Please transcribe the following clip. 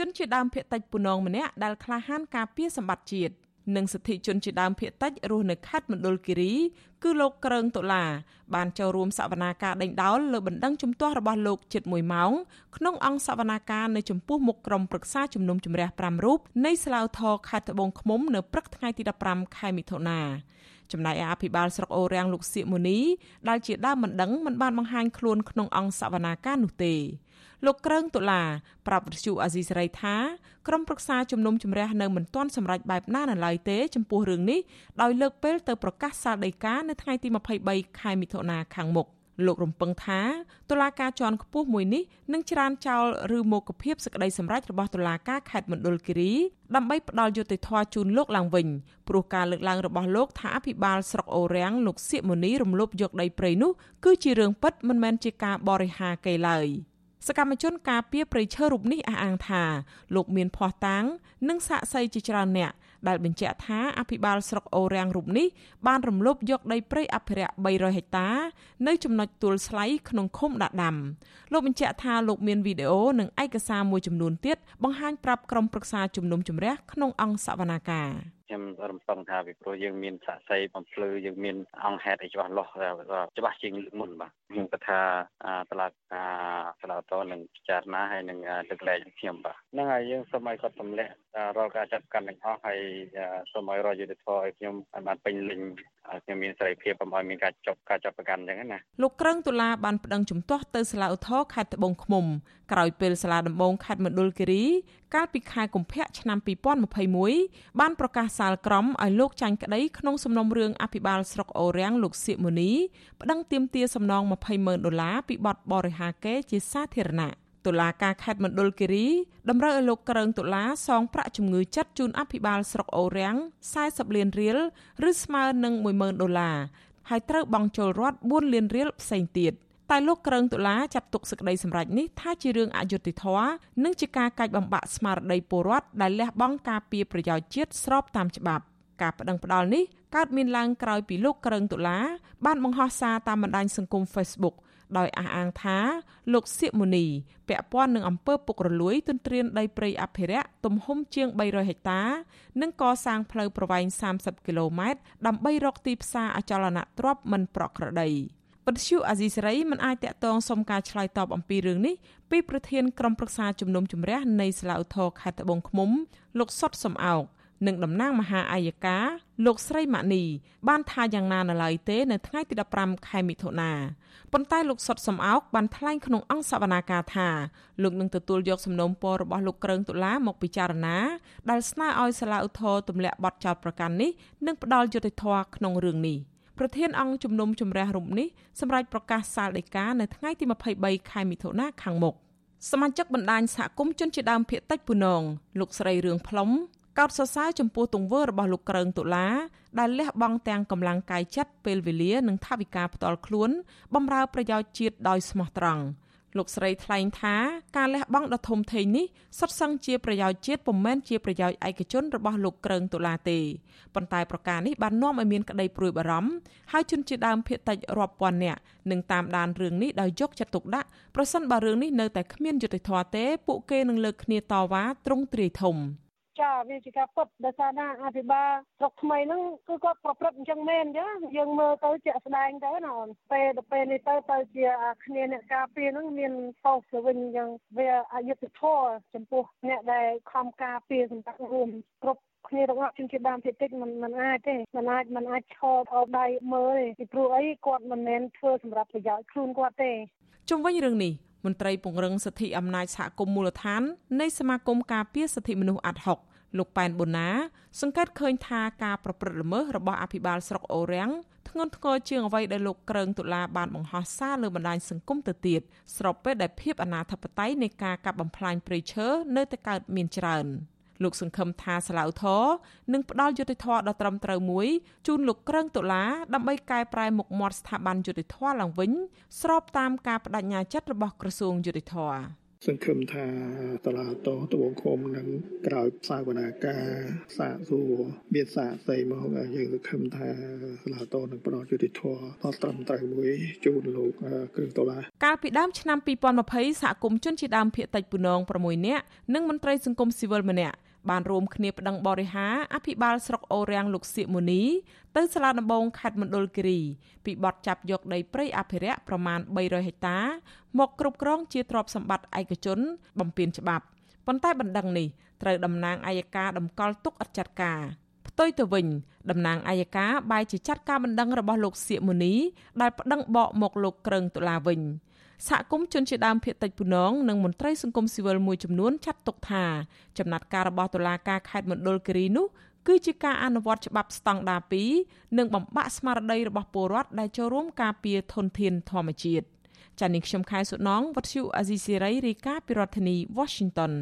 ជនជាដើមភាគតិចពូនងម្នាក់ដែលក្លាហានការពារសម្បត្តិជាតិនិងសិទ្ធិជនជាដើមភាគតិចរស់នៅខេត្តមណ្ឌលគិរីគឺលោកក្រើងតុលាបានចូលរួមសវនាការដេញដោលលើបណ្ដឹងជំទាស់របស់លោកជិត1ម៉ោងក្នុងអង្គសវនាការនៅចំពោះមុខក្រុមប្រឹក្សាជំនុំជម្រះ5រូបនៃស្លាវធរខេត្តត្បូងឃ្មុំនៅព្រឹកថ្ងៃទី15ខែមិថុនា ចំណែកឯអភិបាលស្រុកអូររាំងលោកសៀកមូនីដែលជាដើមមិនដឹងមិនបានបង្ហាញខ្លួនក្នុងអង្គសវនាការនោះទេលោកក្រើងតុលាប្រាប់វិទ្យុអាស៊ីសេរីថាក្រុមប្រឹក្សាជំនុំជម្រះនៅមិនទាន់សម្រេចបែបណានៅឡើយទេចំពោះរឿងនេះដោយលើកពេលទៅប្រកាសសាលដីកានៅថ្ងៃទី23ខែមិថុនាខាងមុខ លោករំពឹងថាតុលាការជាន់ខ្ពស់មួយនេះនឹងច្រានចោលឬមកគភាពសេចក្តីសម្រេចរបស់តុលាការខេត្តមណ្ឌលគិរីដើម្បីផ្ដល់យុត្តិធម៌ជូនលោកឡើងវិញព្រោះការលើកឡើងរបស់លោកថាអភិបាលស្រុកអូរាំងលោកសៀកមូនីរំលោភយកដីព្រៃនោះគឺជារឿងពិតមិនមែនជាការបរិហាកេឡើយ។សកម្មជនការពារព្រៃឈើរូបនេះអះអាងថាលោកមានភ័ស្តុតាងនិងសាក្សីជាច្រើនអ្នក ដែលបញ្ជាក់ថាអភិបាលស្រុកអូរាំងរូបនេះបានរំលោភយកដីព្រៃអភិរក្ស300ហិកតា នៅចំណុចទួលស្លៃក្នុងឃុំដាក់ដាំលោកបញ្ជាក់ថាលោកមានវីដេអូនិងឯកសារមួយចំនួនទៀតបង្ហាញប្រាប់ក្រុមប្រឹក្សាជំនុំជម្រះក្នុងអង្គសវនាការខ្ញុំរំពឹងថាពីព្រោះយើងមានសាក់សីបំភ្លឺយើងមានអង្គហេតុអីច្បាស់លាស់ច្បាស់ជាងលើកមុនបាទខ្ញុំគិតថាតឡាការ ស្លាវតនឹងពិចារណាហើយនឹងលើកលែងខ្ញុំបាទហ្នឹងហើយយើងសូមឲ្យគាត់ទម្លាក់រាល់ការចាត់កាន់ទាំងអស់ហើយសូមឲ្យរកយុទ្ធធម៌ឲ្យខ្ញុំបានពេញលេញ ខ្ញុំមានសេរីភាពកុំឲ្យមានការចប់ការចាប់ប្រកាន់អញ្ចឹងណាលោកក្រឹងតុលាបានប្តឹងជំទាស់ទៅសាលាឧទ្ធរខេត្តត្បូងឃ្មុំក្រោយពេលសាលាដំបងខេត្តមណ្ឌលគិរីកាលពីខែកុម្ភៈឆ្នាំ2021បានប្រកាសសាលក្រមឲ្យលោកចាញ់ក្តីក្នុងសំណុំរឿងអភិបាលស្រុកអូរាំងលោកសៀកមូនីប្តឹងទាមទារសំណង20ម៉ឺនដុល្លារពីបទបរិហាកេជាសាធារណៈ តុលាការខេត្តមណ្ឌលគិរីតម្រូវឲ្យលោកក្រើងតុលាសងប្រាក់ជំងឺចិត្តជូនអភិបាលស្រុកអូរាំង40លានរៀលឬស្មើនឹង10000ដុល្លារហើយត្រូវបង់ចូលរដ្ឋ4លានរៀលផ្សេងទៀតតែលោកក្រើងតុលាចាត់ទុកសេចក្តីសម្រេចនេះថាជារឿងអយុត្តិធម៌និងជាការកាច់បំបាក់ស្មារតីពលរដ្ឋដែលលះបង់ការពារប្រយោជន៍ជាតិស្របតាមច្បាប់ការប្តឹងផ្តល់នេះកើតមានឡើងក្រោយពីលោកក្រើងតុលាបានបង្ហោះសារតាមបណ្ដាញសង្គម Facebook ដោយអះអាងថាលោកសៀកមូនីពាក់ព័ន្ធនឹងអំពើពុករលួយទន្ទ្រានដីព្រៃអភិរក្សទំហំជាង300ហិកតា និងកសាងផ្លូវប្រវែង30គីឡូម៉ែត្រដើម្បីរកទីផ្សារអចលនទ្រព្យមិនប្រក្រតីពន្យអាស៊ីសេរីមិនអាចតាក់ទងសុំការឆ្លើយតបអំពីរឿងនេះពីប្រធានក្រុមប្រឹក្សាជំនុំជម្រះនៃសាលាឧទ្ធរខេត្តត្បូងឃ្មុំលោកសុតសំអោក និងតំណាងមហាអាយកាលោកស្រីម៉ានីបានថាយ៉ាងណានៅឡើយទេនៅថ្ងៃទី15ខែមិថុនាប៉ុន្តែលោកសុតសំអោកបានថ្លែងក្នុងអង្គសវនាការថាលោកនឹងទទួលយកសំណូមពររបស់លោកក្រឹងតុលាមកពិចារណាដែលស្នើឲ្យសាលាឧទ្ធរទម្លាក់បទចោទប្រកាន់នេះនិងផ្ដាល់យុត្តិធម៌ក្នុងរឿងនេះប្រធានអង្គជំនុំជម្រះរូបនេះសម្រាប់ប្រកាសសាលដីកានៅថ្ងៃទី23ខែមិថុនាខាងមុខសមាជិកបណ្ដាញសហគមន៍ជនជាដើមភាគតិចពូនងលោកស្រីរឿងផ្លុំ កោតសរសើរចំពោះទង្វើរបស់លោកក្រើងតុលាដែលលះបង់ទាំងកម្លាំងកាយចិត្តពេលវេលានិងថវិកាផ្ទាល់ខ្លួនបម្រើប្រយោជន៍ជាតិដោយស្មោះត្រង់លោកស្រីថ្លែងថាការលះបង់ដ៏ធំធេងនេះសុទ្ធសឹងជាប្រយោជន៍ជាតិពុំមែនជាប្រយោជន៍ឯកជនរបស់លោកក្រើងតុលាទេប៉ុន្តែប្រការនេះបាននាំឲ្យមានក្តីព្រួយបារម្ភហើយជនជាដើមភៀតតិចរាប់ពាន់នាក់នឹងតាមដានរឿងនេះដោយយកចិត្តទុកដាក់ប្រសិនបើរឿងនេះនៅតែគ្មានយុត្តិធម៌ទេពួកគេនឹងលើកគ្នាតវ៉ាទ្រង់ទ្រាយធំ ចាវាជាការពុតដោយសារណាអភិបាលស្រុកថ្មីហ្នឹងគឺគាត់ប្រព្រឹត្តអញ្ចឹងមែនអញ្ចឹងយើងមើលទៅជាក់ស្ដែងទៅណាអូនពេលទៅពេលនេះទៅទៅជាគ្នាអ្នកការពារហ្នឹងមានខុសទៅវិញអញ្ចឹងវាអយុត្តិធម៌ចំពោះអ្នកដែលខំការពារសម្រាប់រួមគ្រប់គ្នាទាំងអស់ជនជាតិដើមភាគតិចมันมันអាចទេมันអាចมันអាចឈរអោបដៃមើលទេពីព្រោះអីគាត់មិនមែនធ្វើសម្រាប់ប្រយោជន៍ខ្លួនគាត់ទេជុំវិញរឿងនេះមន្ត្រីពង្រឹងសិទ្ធិអំណាចសហគមន៍មូលដ្ឋាននៃសមាគមការពារសិទ្ធិមនុស្សអាត់ហុក លោកប៉ែនបូណា សង្កេតឃើញថាការប្រព្រឹត្តល្មើសរបស់អភិបាលស្រុកអូរាំងធ្ងន់ធ្ងរជាងអ្វីដែលលោកក្រើងតុលាបានបង្ហោះសារលើបណ្ដាញសង្គមទៅទៀតស្របពេលដែលភាពអនាធិបតេយ្យនៃការកាប់បំផ្លាញព្រៃឈើនៅតែកើតមានច្រើនលោកសង្ឃឹមថាសាឡាវធរនឹងផ្ដល់យុត្តិធម៌ដ៏ត្រឹមត្រូវមួយជូនលោកក្រើងតុលាដើម្បីកែប្រែមុខមាត់ស្ថាប័នយុត្តិធម៌ឡើងវិញស្របតាមការបដិញ្ញាចិត្តរបស់ក្រសួងយុត្តិធម៌ សង្ឃឹមថាតឡាតត្បូងឃុំនឹងក្រោយសាវនាការសាកសួរមានសាកស្អីមកយើងសង្ឃឹមថាតឡាតនឹងផ្ដល់យុតិធម៌ដល់ត្រឹមត្រូវមួយជូនលោកគ្រឿងដុល្លារកាលពីដើមឆ្នាំ2020សហគមន៍ជនជាដើមភាគតិចពូនង6នាក់និងមន្ត្រីសង្គមស៊ីវិលម្នាក់ បានរួមគ្នាប្តឹងបរិហាអភិបាលស្រុកអូរាំងលោកសៀកមូនី ទៅសាលាដំបងខេត្តមណ្ឌលគិរីពីបទចាប់យកដីព្រៃអភិរក្សប្រមាណ300ហិកតា មកគ្រប់គ្រងជាទ្រព្យសម្បត្តិឯកជន បំពេញច្បាប់ប៉ុន្តែបណ្ដឹងនេះត្រូវតំណាងអัยការតម្កល់ទុកអត់ចាត់ការផ្ទុយទៅវិញតំណាងអัยការបែរជាចាត់ការបណ្ដឹងរបស់លោកសៀកមូនីដែលប្តឹងបកមកលោកក្រឹងតុលាវិញ។សហគមន៍ជនជាដើមភាគតិចពូនងនិងមន្ត្រីសង្គមស៊ីវិលមួយចំនួនចាត់ទុកថាចំណាត់ការរបស់តុលាការខេត្តមណ្ឌលគិរីនោះគឺជាការអនុវត្តច្បាប់ស្តង់ដារ2និងបំបាក់ស្មារតីរបស់ពលរដ្ឋដែលចូលរួមការពារធនធានធម្មជាតិចា៎នាងខ្ញុំខែសុណងវັດឈូអាស៊ីសេរីរាយការណ៍ពីរដ្ឋធានី Washington